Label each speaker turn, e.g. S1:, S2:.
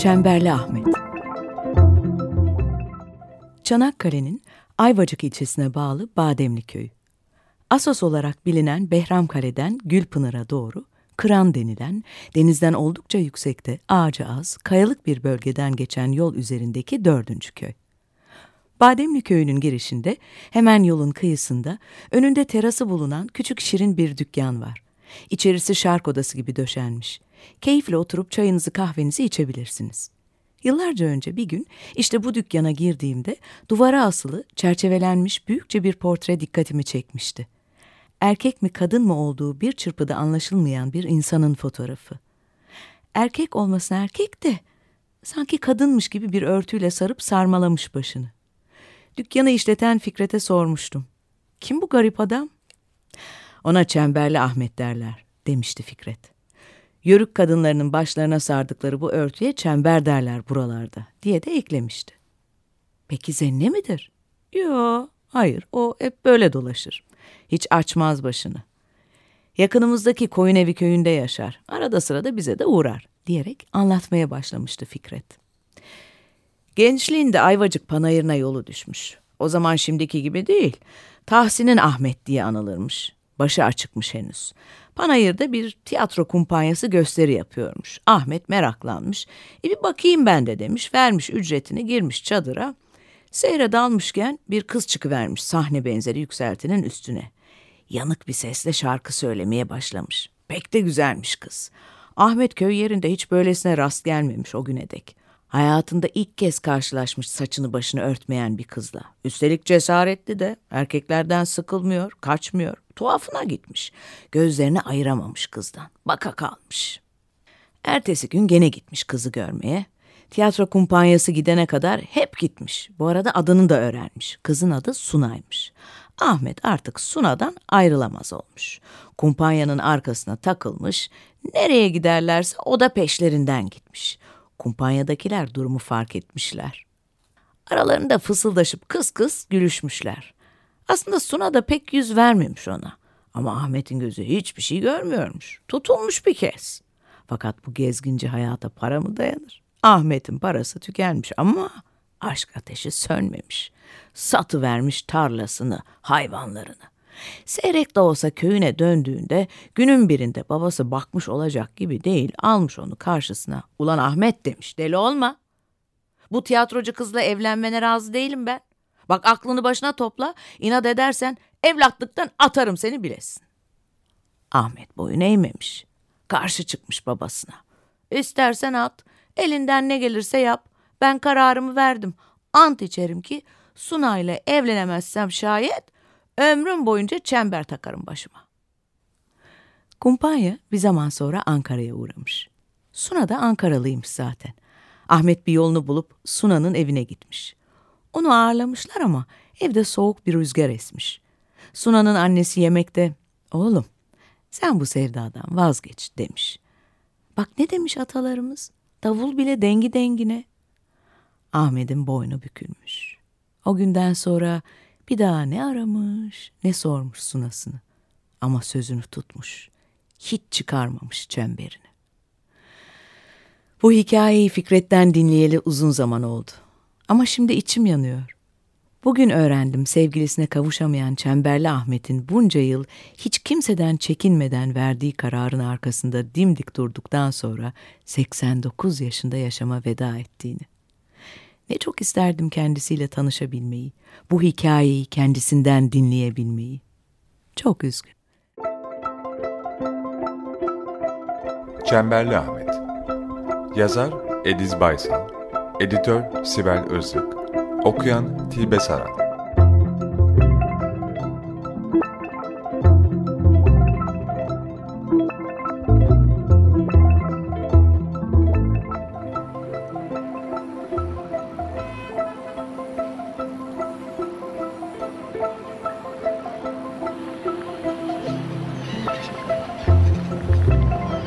S1: Çemberli Ahmet Çanakkale'nin Ayvacık ilçesine bağlı Bademli Köyü. Asos olarak bilinen Behramkale'den Gülpınar'a doğru Kıran denilen, denizden oldukça yüksekte, ağacı az, kayalık bir bölgeden geçen yol üzerindeki dördüncü köy. Bademli köyünün girişinde, hemen yolun kıyısında, önünde terası bulunan küçük şirin bir dükkan var. İçerisi şark odası gibi döşenmiş. Keyifle oturup çayınızı kahvenizi içebilirsiniz. Yıllarca önce bir gün işte bu dükkana girdiğimde duvara asılı, çerçevelenmiş büyükçe bir portre dikkatimi çekmişti. Erkek mi kadın mı olduğu bir çırpıda anlaşılmayan bir insanın fotoğrafı. Erkek olmasına erkek de sanki kadınmış gibi bir örtüyle sarıp sarmalamış başını. Dükkanı işleten Fikret'e sormuştum. Kim bu garip adam? Ona Çemberli Ahmet derler, demişti Fikret. Yörük kadınlarının başlarına sardıkları bu örtüye çember derler buralarda, diye de eklemişti. Peki zenne midir? Yo, hayır, o hep böyle dolaşır. Hiç açmaz başını. Yakınımızdaki koyun evi köyünde yaşar. Arada sırada bize de uğrar, diyerek anlatmaya başlamıştı Fikret. Gençliğinde Ayvacık panayırına yolu düşmüş. O zaman şimdiki gibi değil. Tahsin'in Ahmet diye anılırmış. Başı açıkmış henüz. Panayır'da bir tiyatro kumpanyası gösteri yapıyormuş. Ahmet meraklanmış. E bir bakayım ben de demiş. Vermiş ücretini girmiş çadıra. Seyre dalmışken bir kız çıkıvermiş sahne benzeri yükseltinin üstüne. Yanık bir sesle şarkı söylemeye başlamış. Pek de güzelmiş kız. Ahmet köy yerinde hiç böylesine rast gelmemiş o güne dek. Hayatında ilk kez karşılaşmış saçını başını örtmeyen bir kızla. Üstelik cesaretli de erkeklerden sıkılmıyor, kaçmıyor. Tuhafına gitmiş. Gözlerini ayıramamış kızdan. Baka kalmış. Ertesi gün gene gitmiş kızı görmeye. Tiyatro kumpanyası gidene kadar hep gitmiş. Bu arada adını da öğrenmiş. Kızın adı Sunay'mış. Ahmet artık Suna'dan ayrılamaz olmuş. Kumpanyanın arkasına takılmış. Nereye giderlerse o da peşlerinden gitmiş. Kumpanyadakiler durumu fark etmişler. Aralarında fısıldaşıp kıs kıs gülüşmüşler. Aslında Suna da pek yüz vermemiş ona. Ama Ahmet'in gözü hiçbir şey görmüyormuş. Tutulmuş bir kez. Fakat bu gezginci hayata para mı dayanır? Ahmet'in parası tükenmiş ama aşk ateşi sönmemiş. Satı vermiş tarlasını, hayvanlarını. Seyrek de olsa köyüne döndüğünde günün birinde babası bakmış olacak gibi değil almış onu karşısına. Ulan Ahmet demiş deli olma. Bu tiyatrocu kızla evlenmene razı değilim ben. Bak aklını başına topla inat edersen evlatlıktan atarım seni bilesin. Ahmet boyun eğmemiş. Karşı çıkmış babasına. İstersen at elinden ne gelirse yap. Ben kararımı verdim. Ant içerim ki Suna ile evlenemezsem şayet Ömrüm boyunca çember takarım başıma. Kumpanya bir zaman sonra Ankara'ya uğramış. Suna da Ankaralıymış zaten. Ahmet bir yolunu bulup Suna'nın evine gitmiş. Onu ağırlamışlar ama evde soğuk bir rüzgar esmiş. Suna'nın annesi yemekte, oğlum sen bu sevdadan vazgeç demiş. Bak ne demiş atalarımız, davul bile dengi dengine. Ahmet'in boynu bükülmüş. O günden sonra bir daha ne aramış ne sormuş sunasını. Ama sözünü tutmuş. Hiç çıkarmamış çemberini. Bu hikayeyi Fikret'ten dinleyeli uzun zaman oldu. Ama şimdi içim yanıyor. Bugün öğrendim sevgilisine kavuşamayan Çemberli Ahmet'in bunca yıl hiç kimseden çekinmeden verdiği kararın arkasında dimdik durduktan sonra 89 yaşında yaşama veda ettiğini. Ne çok isterdim kendisiyle tanışabilmeyi, bu hikayeyi kendisinden dinleyebilmeyi. Çok üzgün.
S2: Çemberli Ahmet Yazar Ediz Baysal Editör Sibel Özlık Okuyan Tilbe Saran